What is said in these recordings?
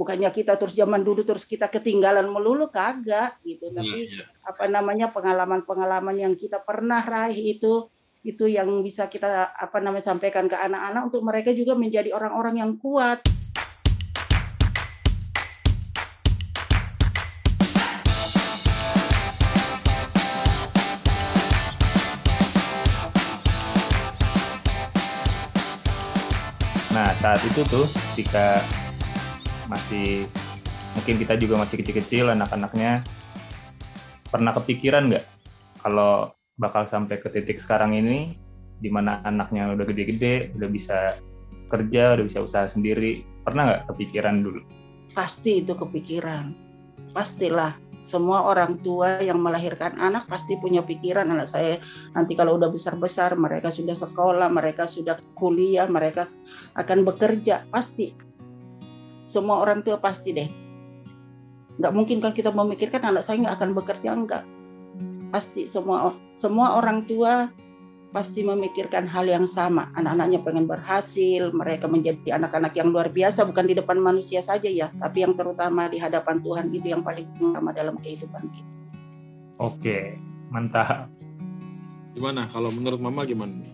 bukannya kita terus zaman dulu terus kita ketinggalan melulu kagak gitu iya, tapi yeah, yeah. apa namanya pengalaman-pengalaman yang kita pernah raih itu itu yang bisa kita apa namanya sampaikan ke anak-anak untuk mereka juga menjadi orang-orang yang kuat. Nah saat itu tuh ketika masih mungkin kita juga masih kecil-kecil anak-anaknya. Pernah kepikiran nggak kalau bakal sampai ke titik sekarang ini di mana anaknya udah gede-gede udah bisa kerja udah bisa usaha sendiri? Pernah nggak kepikiran dulu? Pasti itu kepikiran. Pastilah semua orang tua yang melahirkan anak pasti punya pikiran. Anak saya nanti kalau udah besar-besar mereka sudah sekolah mereka sudah kuliah mereka akan bekerja. Pasti semua orang tua pasti deh. Nggak mungkin kan kita memikirkan anak saya nggak akan bekerja enggak pasti semua semua orang tua pasti memikirkan hal yang sama. Anak-anaknya pengen berhasil mereka menjadi anak-anak yang luar biasa bukan di depan manusia saja ya tapi yang terutama di hadapan Tuhan itu yang paling utama dalam kehidupan kita. Oke mantap. Gimana? Kalau menurut mama gimana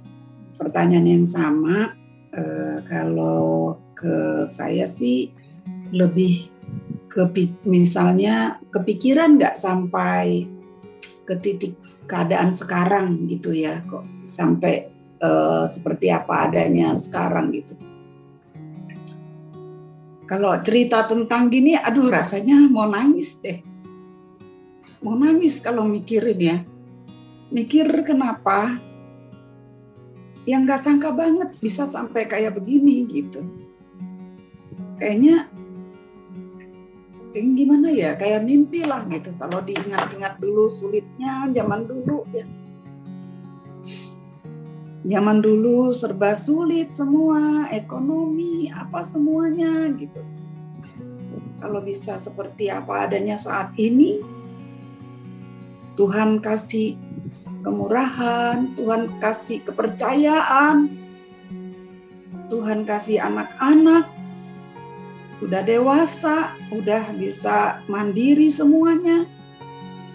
pertanyaan yang sama eh, kalau ke saya sih lebih ke misalnya kepikiran nggak sampai ke titik keadaan sekarang gitu ya kok sampai uh, seperti apa adanya sekarang gitu. Kalau cerita tentang gini, aduh rasanya mau nangis deh. Mau nangis kalau mikirin ya. Mikir kenapa yang nggak sangka banget bisa sampai kayak begini gitu kayaknya kayak gimana ya? Kayak mimpi lah gitu. Kalau diingat-ingat dulu sulitnya zaman dulu ya. Zaman dulu serba sulit semua ekonomi apa semuanya gitu. Kalau bisa seperti apa adanya saat ini Tuhan kasih kemurahan Tuhan kasih kepercayaan Tuhan kasih anak-anak udah dewasa, udah bisa mandiri semuanya.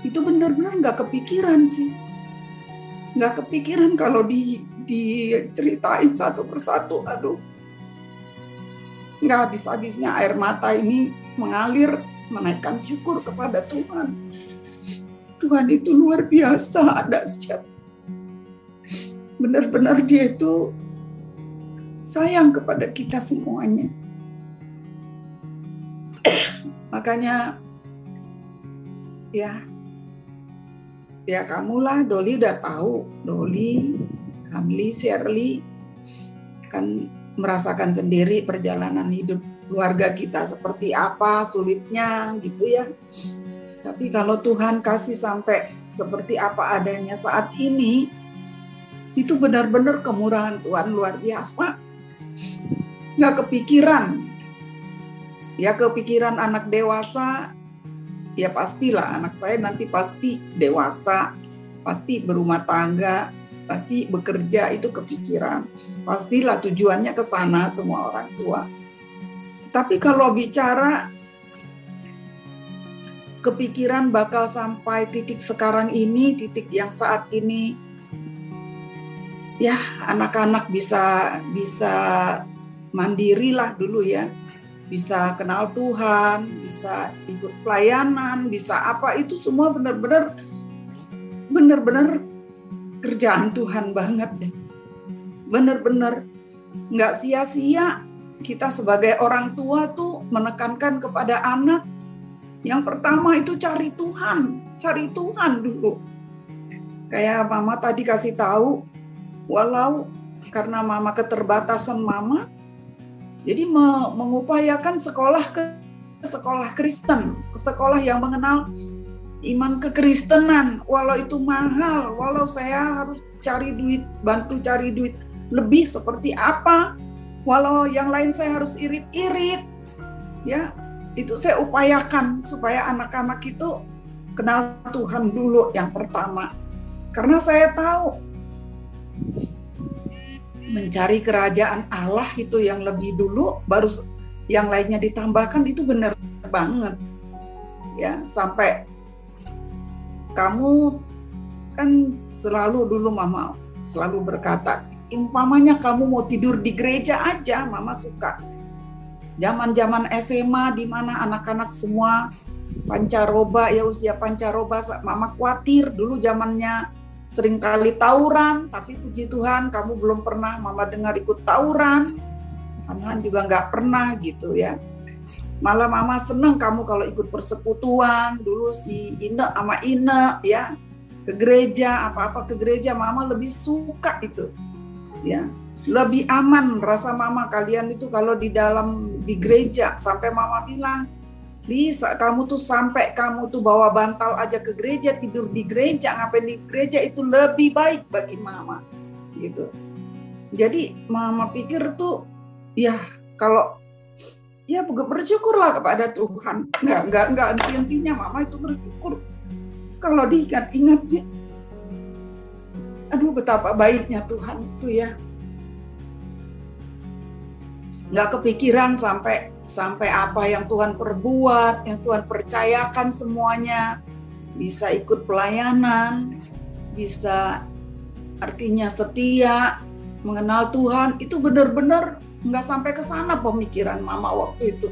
Itu benar-benar nggak kepikiran sih. Nggak kepikiran kalau di diceritain satu persatu, aduh. Nggak habis-habisnya air mata ini mengalir menaikkan syukur kepada Tuhan. Tuhan itu luar biasa ada setiap benar-benar dia itu sayang kepada kita semuanya makanya ya ya kamulah Doli udah tahu. Doli Hamli Shirley kan merasakan sendiri perjalanan hidup keluarga kita seperti apa sulitnya gitu ya. Tapi kalau Tuhan kasih sampai seperti apa adanya saat ini itu benar-benar kemurahan Tuhan luar biasa. Nggak kepikiran ya kepikiran anak dewasa ya pastilah anak saya nanti pasti dewasa pasti berumah tangga pasti bekerja itu kepikiran. Pastilah tujuannya ke sana semua orang tua. Tetapi kalau bicara kepikiran bakal sampai titik sekarang ini titik yang saat ini ya anak-anak bisa bisa mandirilah dulu ya bisa kenal Tuhan, bisa ikut pelayanan, bisa apa itu semua benar-benar benar-benar kerjaan Tuhan banget deh. Benar-benar nggak sia-sia kita sebagai orang tua tuh menekankan kepada anak yang pertama itu cari Tuhan, cari Tuhan dulu. Kayak mama tadi kasih tahu, walau karena mama keterbatasan mama, jadi mengupayakan sekolah ke sekolah Kristen, sekolah yang mengenal iman kekristenan, walau itu mahal, walau saya harus cari duit, bantu cari duit lebih seperti apa, walau yang lain saya harus irit-irit, ya itu saya upayakan supaya anak-anak itu kenal Tuhan dulu yang pertama, karena saya tahu mencari kerajaan Allah itu yang lebih dulu baru yang lainnya ditambahkan itu benar banget. Ya sampai kamu kan selalu dulu mama selalu berkata umpamanya kamu mau tidur di gereja aja mama suka. Zaman-zaman SMA di mana anak-anak semua pancaroba ya usia pancaroba mama khawatir dulu zamannya sering kali tawuran tapi puji Tuhan kamu belum pernah mama dengar ikut tawuran. Anan juga nggak pernah gitu ya. Malah mama seneng kamu kalau ikut persekutuan. Dulu si Ine sama Ine ya ke gereja apa-apa ke gereja mama lebih suka itu ya. Lebih aman rasa mama kalian itu kalau di dalam di gereja. Sampai mama bilang Lisa kamu tuh sampai kamu tuh bawa bantal aja ke gereja tidur di gereja ngapain di gereja itu lebih baik bagi mama gitu jadi mama pikir tuh ya kalau ya bersyukurlah kepada Tuhan. Nggak, nggak, nggak intinya mama itu bersyukur. Kalau diingat-ingat sih, aduh betapa baiknya Tuhan itu ya. Nggak kepikiran sampai sampai apa yang Tuhan perbuat, yang Tuhan percayakan semuanya. Bisa ikut pelayanan, bisa artinya setia, mengenal Tuhan, itu benar-benar nggak sampai ke sana pemikiran mama waktu itu.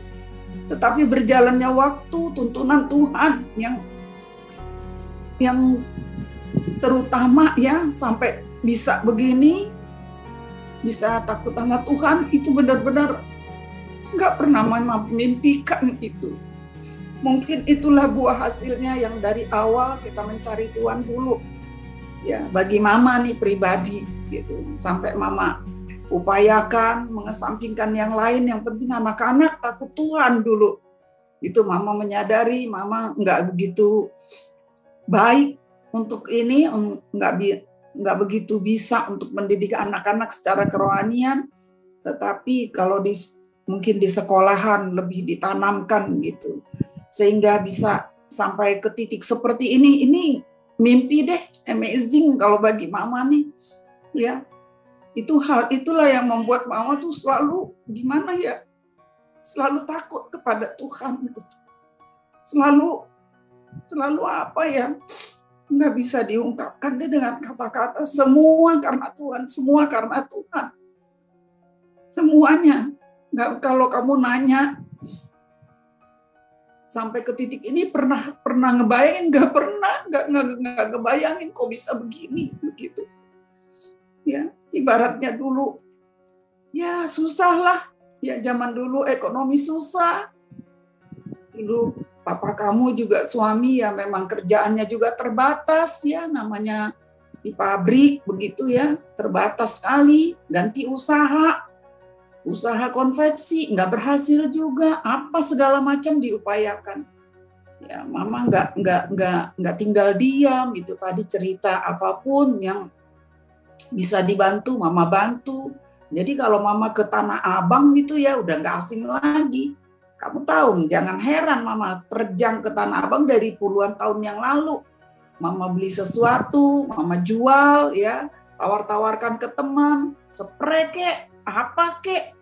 Tetapi berjalannya waktu, tuntunan Tuhan yang yang terutama ya sampai bisa begini, bisa takut sama Tuhan itu benar-benar nggak pernah mama mimpikan itu. Mungkin itulah buah hasilnya yang dari awal kita mencari Tuhan dulu. Ya, bagi mama nih pribadi gitu. Sampai mama upayakan mengesampingkan yang lain yang penting anak-anak takut Tuhan dulu itu mama menyadari mama nggak begitu baik untuk ini nggak nggak begitu bisa untuk mendidik anak-anak secara kerohanian tetapi kalau di mungkin di sekolahan lebih ditanamkan gitu. Sehingga bisa sampai ke titik seperti ini ini mimpi deh amazing kalau bagi mama nih ya. Itu hal itulah yang membuat mama tuh selalu gimana ya selalu takut kepada Tuhan gitu. selalu selalu apa ya nggak bisa diungkapkan deh dengan kata-kata semua karena Tuhan semua karena Tuhan. Semuanya nggak kalau kamu nanya sampai ke titik ini pernah pernah ngebayangin? Nggak pernah. Nggak nggak ngebayangin kok bisa begini begitu. Ya ibaratnya dulu ya susah lah ya zaman dulu ekonomi susah. Dulu papa kamu juga suami ya memang kerjaannya juga terbatas ya namanya di pabrik begitu ya. Terbatas sekali ganti usaha usaha konveksi nggak berhasil juga apa segala macam diupayakan ya mama nggak nggak nggak nggak tinggal diam itu tadi cerita apa pun yang bisa dibantu, mama bantu. Jadi kalau mama ke Tanah Abang gitu ya udah nggak asing lagi. Kamu tahu, jangan heran mama terjang ke Tanah Abang dari puluhan tahun yang lalu. Mama beli sesuatu, mama jual ya, tawar-tawarkan ke teman, spray kek, apa kek,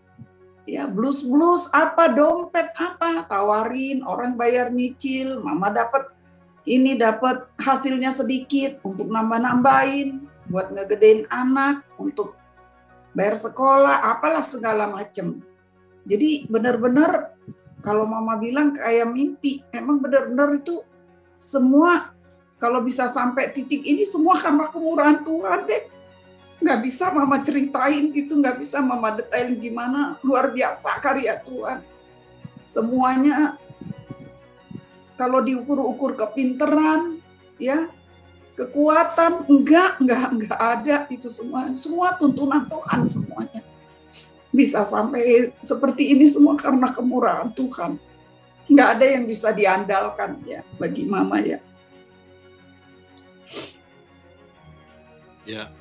ya blus-blus apa dompet apa tawarin orang bayar nyicil mama dapat ini dapat hasilnya sedikit untuk nambah-nambahin buat ngegedein anak, untuk bayar sekolah, apalah segala macem. Jadi benar-benar kalau mama bilang kayak mimpi, emang benar-benar itu semua kalau bisa sampai titik ini semua karena kemurahan Tuhan deh. Nggak bisa mama ceritain gitu, nggak bisa mama detail gimana, luar biasa karya Tuhan. Semuanya kalau diukur-ukur kepinteran, ya kekuatan enggak enggak enggak ada itu semua. Semua tuntunan Tuhan semuanya. Bisa sampai seperti ini semua karena kemurahan Tuhan. Enggak ada yang bisa diandalkan ya bagi mama ya. Ya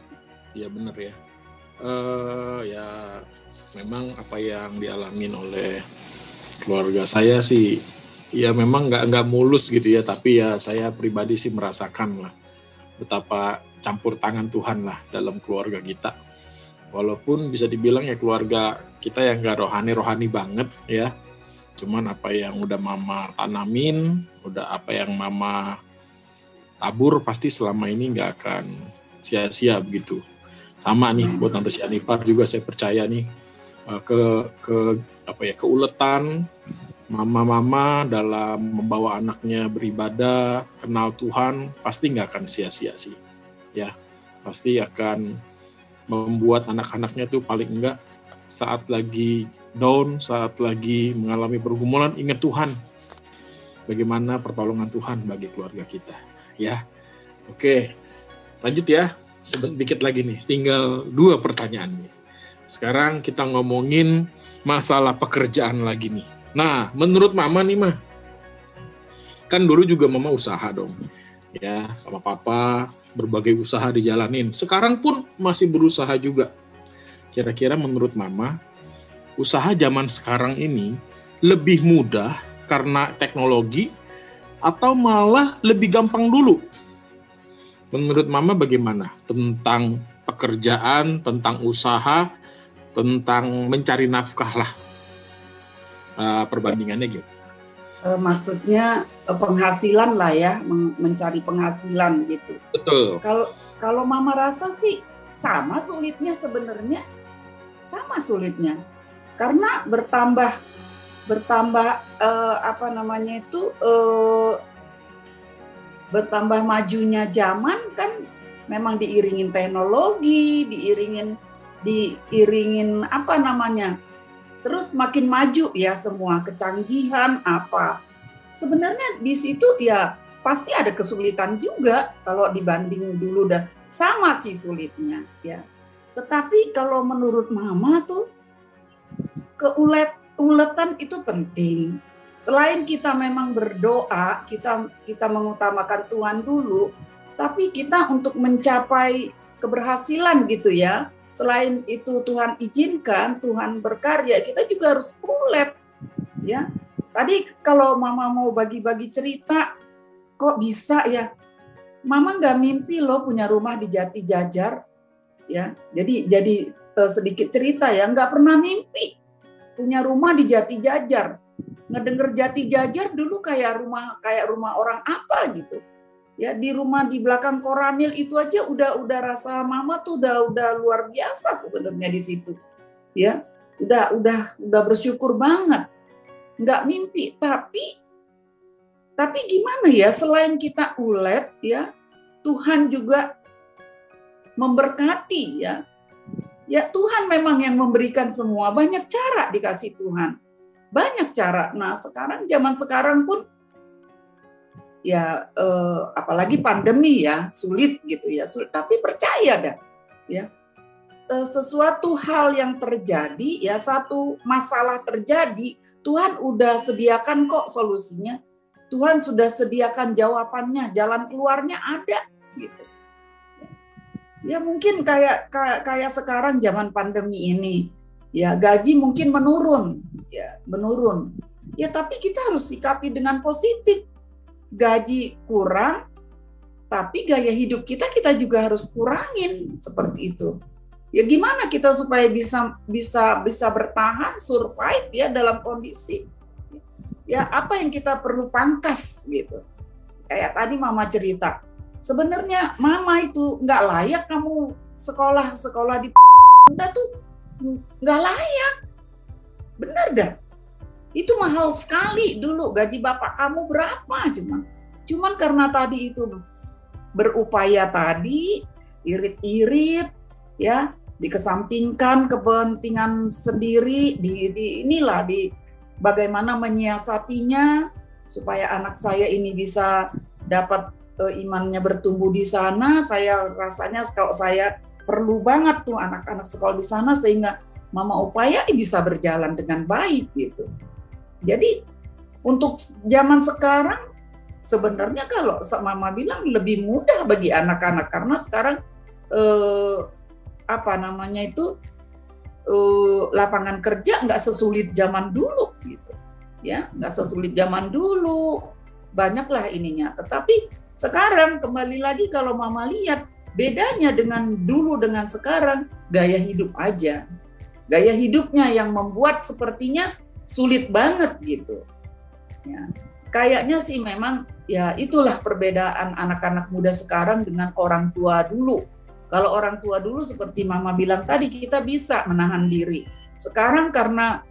ya benar ya uh, ya memang apa yang dialamin oleh keluarga saya sih ya memang nggak nggak mulus gitu ya tapi ya saya pribadi sih merasakan lah betapa campur tangan Tuhan lah dalam keluarga kita. Walaupun bisa dibilang ya keluarga kita yang gak rohani-rohani banget ya, Cuman apa yang udah mama tanamin, udah apa yang mama tabur pasti selama ini nggak akan sia-sia begitu. Sama nih buat Tante Sianifar juga saya percaya nih uh, ke ke apa ya keuletan mama-mama dalam membawa anaknya beribadah, kenal Tuhan, pasti nggak akan sia-sia sih. Ya, pasti akan membuat anak-anaknya tuh paling enggak saat lagi down, saat lagi mengalami pergumulan, ingat Tuhan. Bagaimana pertolongan Tuhan bagi keluarga kita. Ya, oke. Lanjut ya, sedikit lagi nih. Tinggal dua pertanyaan nih. Sekarang kita ngomongin masalah pekerjaan lagi nih. Nah, menurut Mama nih mah, kan dulu juga Mama usaha dong. Ya, sama Papa berbagai usaha dijalanin. Sekarang pun masih berusaha juga Kira-kira menurut Mama, usaha zaman sekarang ini lebih mudah karena teknologi atau malah lebih gampang dulu? Menurut Mama bagaimana tentang pekerjaan, tentang usaha, tentang mencari nafkah lah? Uh, perbandingannya gitu. Maksudnya eh, penghasilan lah ya, mencari penghasilan gitu. Betul. Kalau kalau Mama rasa sih sama sulitnya sebenarnya sama sulitnya karena bertambah bertambah eh, apa namanya itu eh, bertambah majunya zaman kan memang diiringin teknologi diiringin diiringin apa namanya? Terus makin maju ya semua kecanggihan apa. Sebenarnya di situ ya pasti ada kesulitan juga kalau dibanding dulu dah sama sih sulitnya ya. Tetapi kalau menurut mama tuh keulet uletan itu penting. Selain kita memang berdoa, kita kita mengutamakan Tuhan dulu, tapi kita untuk mencapai keberhasilan gitu ya. Selain itu Tuhan izinkan, Tuhan berkarya, kita juga harus ulet ya. Tadi kalau mama mau bagi-bagi cerita, kok bisa ya? Mama nggak mimpi loh punya rumah di Jati Jajar, ya jadi jadi uh, sedikit cerita ya nggak pernah mimpi punya rumah di Jati Jajar ngedenger Jati Jajar dulu kayak rumah kayak rumah orang apa gitu ya di rumah di belakang Koramil itu aja udah udah rasa mama tuh udah udah luar biasa sebenarnya di situ ya udah udah udah bersyukur banget nggak mimpi tapi tapi gimana ya selain kita ulet ya Tuhan juga memberkati ya. Ya Tuhan memang yang memberikan semua, banyak cara dikasih Tuhan. Banyak cara. Nah, sekarang zaman sekarang pun ya eh, apalagi pandemi ya, sulit gitu ya. Sulit, tapi percaya dah ya. Eh, sesuatu hal yang terjadi ya satu masalah terjadi, Tuhan udah sediakan kok solusinya. Tuhan sudah sediakan jawabannya, jalan keluarnya ada gitu ya mungkin kayak kayak sekarang zaman pandemi ini ya gaji mungkin menurun ya menurun. Ya tapi kita harus sikapi dengan positif. Gaji kurang tapi gaya hidup kita kita juga harus kurangin. Seperti itu. Ya gimana kita supaya bisa bisa bisa bertahan survive ya dalam kondisi ya apa yang kita perlu pangkas gitu. Kayak tadi mama cerita. Sebenarnya mama itu nggak layak kamu sekolah sekolah di Anda tuh nggak layak benar dah itu mahal sekali dulu gaji bapak kamu berapa cuma? Cuman karena tadi itu berupaya tadi irit-irit ya dikesampingkan kepentingan sendiri di, di inilah di bagaimana menyiasatinya supaya anak saya ini bisa dapat uh, imannya bertumbuh di sana, saya rasanya kalau saya perlu banget tuh anak-anak sekolah di sana sehingga mama upaya bisa berjalan dengan baik gitu. Jadi untuk zaman sekarang sebenarnya kalau mama bilang lebih mudah bagi anak-anak karena sekarang eh, apa namanya itu eh, lapangan kerja nggak sesulit zaman dulu gitu ya nggak sesulit zaman dulu banyaklah ininya tetapi sekarang kembali lagi kalau mama lihat bedanya dengan dulu dengan sekarang gaya hidup aja. Gaya hidupnya yang membuat sepertinya sulit banget gitu. Ya. Kayaknya sih memang ya itulah perbedaan anak-anak muda sekarang dengan orang tua dulu. Kalau orang tua dulu seperti Mama bilang tadi kita bisa menahan diri. Sekarang karena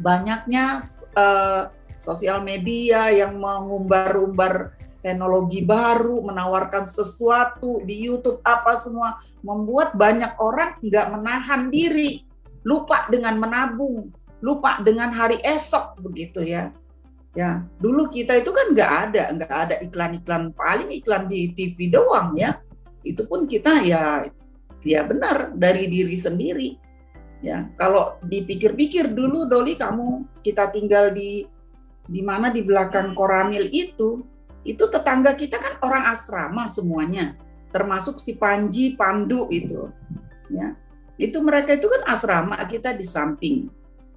banyaknya uh, sosial media yang mengumbar-umbar teknologi baru, menawarkan sesuatu di YouTube apa semua membuat banyak orang nggak menahan diri, lupa dengan menabung, lupa dengan hari esok begitu ya. Ya, dulu kita itu kan nggak ada, nggak ada iklan-iklan paling iklan di TV doang ya. Itu pun kita ya, ya benar dari diri sendiri. Ya, kalau dipikir-pikir dulu Doli kamu kita tinggal di di mana di belakang Koramil itu, itu tetangga kita kan orang asrama semuanya, termasuk si Panji, Pandu itu. Ya, itu mereka itu kan asrama kita di samping.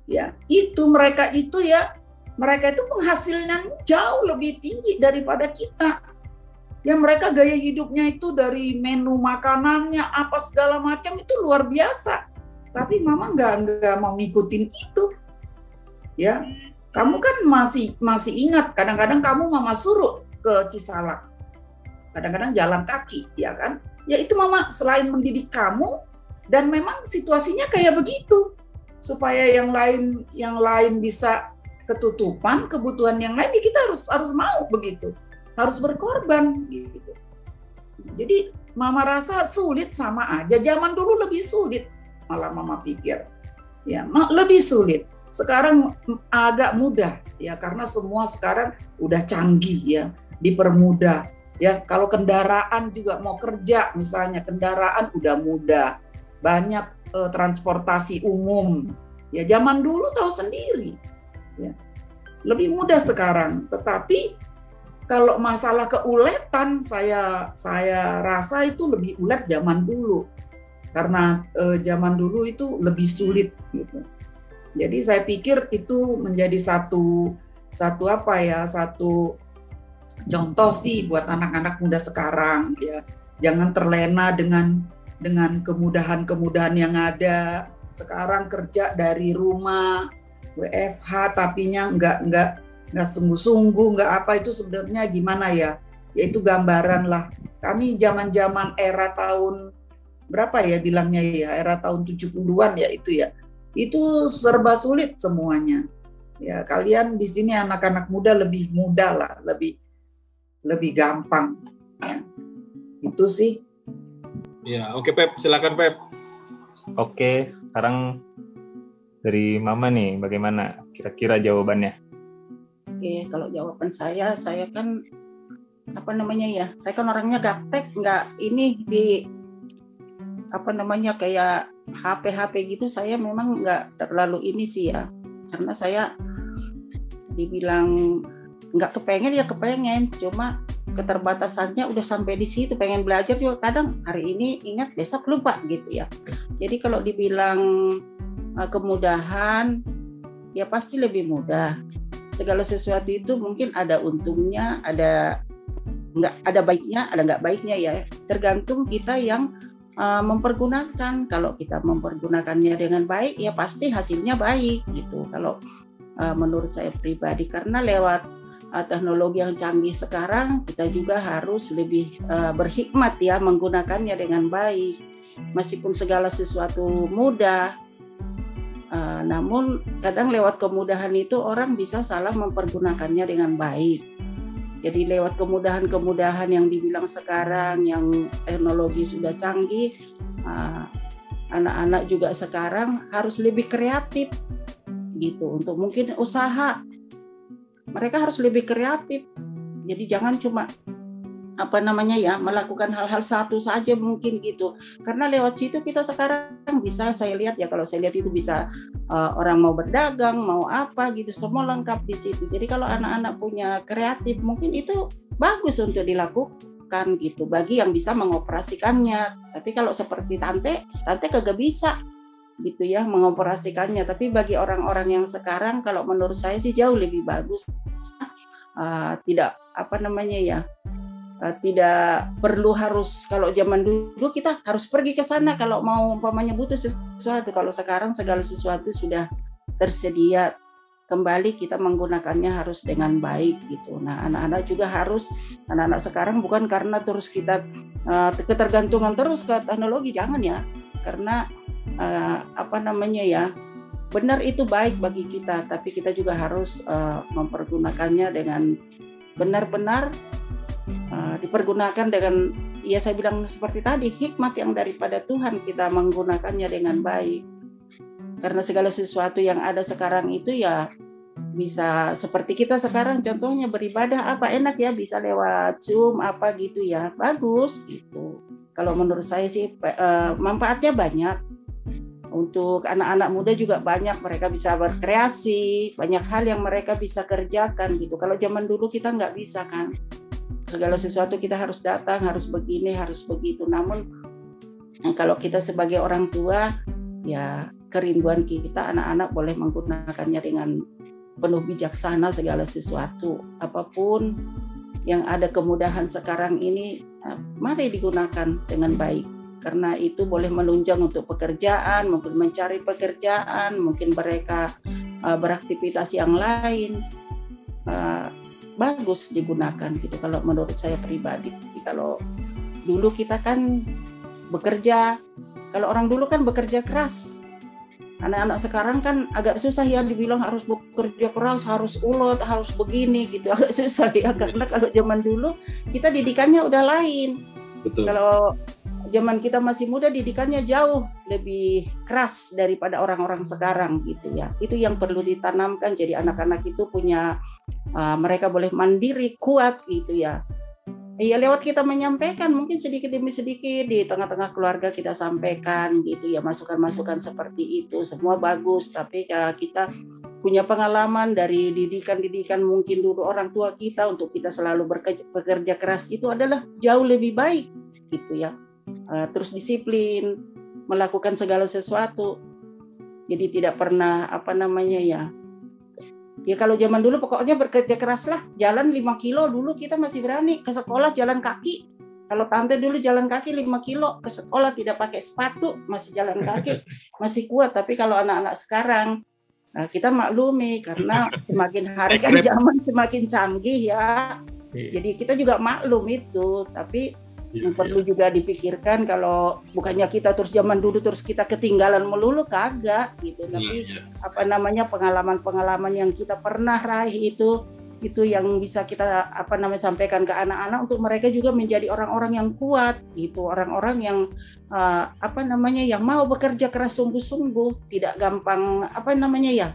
Ya, itu mereka itu ya mereka itu penghasilnya jauh lebih tinggi daripada kita. Ya mereka gaya hidupnya itu dari menu makanannya apa segala macam itu luar biasa. Tapi mama nggak nggak mau ngikutin itu. Ya, kamu kan masih masih ingat kadang-kadang kamu mama suruh ke Cisalak. Kadang-kadang jalan kaki, ya kan? Ya itu mama selain mendidik kamu dan memang situasinya kayak begitu. Supaya yang lain yang lain bisa ketutupan kebutuhan yang lain ya kita harus harus mau begitu. Harus berkorban gitu. Jadi mama rasa sulit sama aja. Zaman dulu lebih sulit malah mama pikir. Ya lebih sulit. Sekarang agak mudah ya karena semua sekarang udah canggih ya dipermudah. Ya kalau kendaraan juga mau kerja misalnya kendaraan udah mudah banyak eh, transportasi umum ya zaman dulu tahu sendiri ya. Lebih mudah sekarang, tetapi kalau masalah keuletan saya saya rasa itu lebih ulet zaman dulu. Karena eh, zaman dulu itu lebih sulit gitu. Jadi saya pikir itu menjadi satu satu apa ya, satu contoh sih buat anak-anak muda sekarang ya. Jangan terlena dengan dengan kemudahan-kemudahan yang ada. Sekarang kerja dari rumah, WFH tapinya nggak nggak nggak sungguh-sungguh nggak apa itu sebenarnya gimana ya? Yaitu gambaran lah. Kami zaman-zaman era tahun berapa ya bilangnya ya? Era tahun 70-an ya itu ya. Itu serba sulit semuanya. Ya kalian di sini anak-anak muda lebih muda lah lebih lebih gampang ya. Itu sih ya oke Pep. Silakan Pep. Oke sekarang dari Mama nih, bagaimana kira-kira jawabannya? Oke, kalau jawaban saya, saya kan apa namanya ya, saya kan orangnya gaptek, nggak ini di apa namanya kayak HP-HP gitu, saya memang nggak terlalu ini sih ya, karena saya dibilang nggak kepengen ya kepengen, cuma keterbatasannya udah sampai di situ pengen belajar juga. Kadang hari ini ingat besok lupa gitu ya. Jadi kalau dibilang Eh, kemudahan ya pasti lebih mudah. Segala sesuatu itu mungkin ada untungnya ada nggak ada baiknya ada nggak baiknya ya. Tergantung kita yang uh, mempergunakan. Kalau kita mempergunakannya dengan baik ya pasti hasilnya baik gitu. Kalau uh, menurut saya pribadi. Karena lewat uh, teknologi yang canggih sekarang kita juga harus lebih uh, berhikmat ya menggunakannya dengan baik meskipun segala sesuatu mudah Uh, namun kadang lewat kemudahan itu orang bisa salah mempergunakannya dengan baik. Jadi lewat kemudahan-kemudahan yang dibilang sekarang yang teknologi sudah canggih, anak anak-anak juga sekarang harus lebih kreatif gitu untuk mungkin usaha. Mereka harus lebih kreatif. Jadi jangan cuma apa namanya ya melakukan hal-hal satu saja mungkin gitu. Karena lewat situ kita sekarang bisa saya lihat ya kalau saya lihat itu bisa uh, orang mau berdagang mau apa gitu semua lengkap di situ. Jadi kalau anak-anak punya kreatif mungkin itu bagus untuk dilakukan gitu bagi yang bisa mengoperasikannya. Tapi kalau seperti tante tante kagak bisa gitu ya mengoperasikannya tapi bagi orang-orang yang sekarang kalau menurut saya sih jauh lebih bagus uh, tidak apa namanya ya uh, tidak perlu harus kalau zaman dulu kita harus pergi ke sana kalau mau umpamanya butuh sesuatu kalau sekarang segala sesuatu sudah tersedia kembali kita menggunakannya harus dengan baik gitu. Nah, anak-anak juga harus anak-anak sekarang bukan karena terus kita uh, ketergantungan terus ke teknologi jangan ya. Karena uh, apa namanya ya? Benar itu baik bagi kita, tapi kita juga harus uh, mempergunakannya dengan benar-benar uh, dipergunakan dengan ya saya bilang seperti tadi hikmat yang daripada Tuhan kita menggunakannya dengan baik karena segala sesuatu yang ada sekarang itu ya bisa seperti kita sekarang contohnya beribadah apa enak ya bisa lewat Zoom apa gitu ya bagus gitu kalau menurut saya sih manfaatnya banyak untuk anak-anak muda juga banyak mereka bisa berkreasi banyak hal yang mereka bisa kerjakan gitu. Kalau zaman dulu kita nggak bisa kan. Segala sesuatu kita harus datang harus begini harus begitu. Namun kalau kita sebagai orang tua ya kerinduan kita anak-anak boleh menggunakannya dengan penuh bijaksana segala sesuatu. Apa pun yang ada kemudahan sekarang ini eh, mari digunakan dengan baik karena itu boleh menunjang untuk pekerjaan mungkin mencari pekerjaan mungkin mereka uh, beraktivitas yang lain uh, bagus digunakan gitu kalau menurut saya pribadi kalau dulu kita kan bekerja kalau orang dulu kan bekerja keras anak-anak sekarang kan agak susah ya dibilang harus bekerja keras, harus ulot, harus begini gitu. Agak susah ya karena kalau zaman dulu kita didikannya udah lain. Betul. Kalau zaman kita masih muda didikannya jauh lebih keras daripada orang-orang sekarang gitu ya. Itu yang perlu ditanamkan. Jadi anak-anak itu punya uh, mereka boleh mandiri, kuat gitu ya. Ya lewat kita menyampaikan mungkin sedikit demi sedikit di tengah-tengah keluarga kita sampaikan gitu ya. Masukan-masukan seperti itu semua bagus. Tapi ya kita punya pengalaman dari didikan-didikan mungkin dulu orang tua kita untuk kita selalu bekerja, keras itu adalah jauh lebih baik gitu ya terus disiplin melakukan segala sesuatu jadi tidak pernah apa namanya ya Ya kalau zaman dulu pokoknya bekerja keras lah. Jalan 5 kilo dulu kita masih berani ke sekolah jalan kaki. Kalau tante dulu jalan kaki 5 kilo ke sekolah tidak pakai sepatu, masih jalan kaki, masih kuat. Tapi kalau anak-anak sekarang Nah, kita maklumi karena semakin hari kan zaman semakin canggih ya. Iya. Jadi kita juga maklum itu, tapi ya, yang perlu ya. juga dipikirkan kalau bukannya kita terus zaman dulu terus kita ketinggalan melulu kagak gitu. Iya, tapi ya, apa namanya pengalaman-pengalaman yang kita pernah raih itu itu yang bisa kita apa namanya sampaikan ke anak-anak untuk mereka juga menjadi orang-orang yang kuat gitu. Orang-orang yang uh, apa namanya yang mau bekerja keras sungguh-sungguh tidak gampang apa namanya ya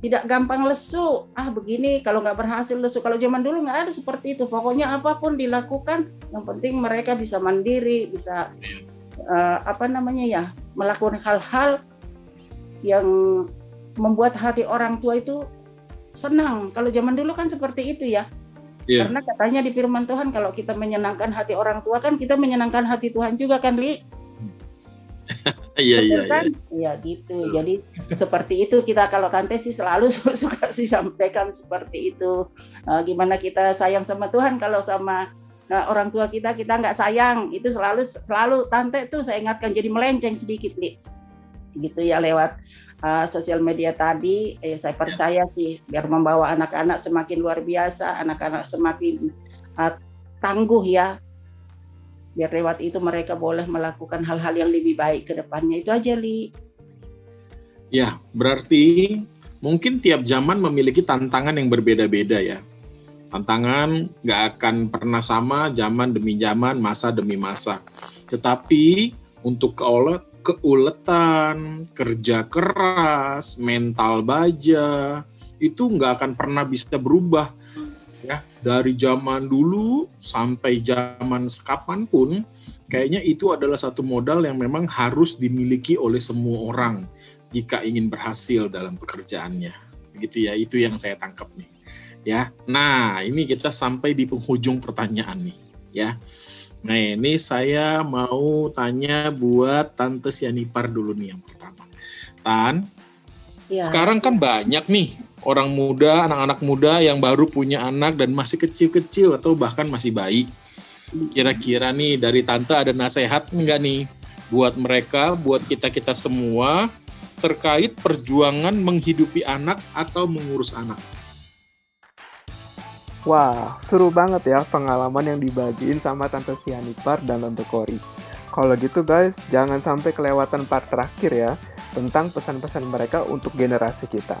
tidak gampang lesu. Ah begini kalau nggak berhasil lesu. Kalau zaman dulu nggak ada seperti itu. Pokoknya apa pun dilakukan yang penting mereka bisa mandiri bisa uh, apa namanya ya melakukan hal-hal yang membuat hati orang tua itu senang. Kalau zaman dulu kan seperti itu ya. Yeah. karena katanya di firman Tuhan kalau kita menyenangkan hati orang tua kan kita menyenangkan hati Tuhan juga kan li Iya iya kan? Iya gitu. Jadi seperti itu kita kalau tante sih selalu suka sih sampaikan seperti itu. Uh, gimana kita sayang sama Tuhan kalau sama uh, orang tua kita kita nggak sayang itu selalu selalu tante tuh saya ingatkan jadi melenceng sedikit nih. Gitu ya lewat uh, sosial media tadi. Eh, saya percaya sih biar membawa anak-anak semakin luar biasa, anak-anak semakin uh, tangguh ya biar lewat itu mereka boleh melakukan hal-hal yang lebih baik ke depannya. Itu aja li. Ya berarti mungkin tiap zaman memiliki tantangan yang berbeda-beda ya. Tantangan nggak akan pernah sama zaman demi zaman masa demi masa. Tetapi untuk keulet keuletan kerja keras mental baja itu nggak akan pernah bisa berubah ya. Dari zaman dulu sampai zaman sekapan pun kayaknya itu adalah satu modal yang memang harus dimiliki oleh semua orang jika ingin berhasil dalam pekerjaannya. Begitu ya itu yang saya tangkap nih ya. Nah ini kita sampai di penghujung pertanyaan nih ya. Nah ini saya mau tanya buat tante Sianipar dulu nih yang pertama. Tan ya. sekarang kan banyak nih orang muda, anak-anak muda yang baru punya anak dan masih kecil-kecil atau bahkan masih bayi. Kira-kira nih dari tante ada nasihat enggak nih buat mereka, buat kita-kita semua terkait perjuangan menghidupi anak atau mengurus anak. Wah, seru banget ya pengalaman yang dibagiin sama Tante Sianipar dan Tante Kori. Kalau gitu guys, jangan sampai kelewatan part terakhir ya, tentang pesan-pesan mereka untuk generasi kita.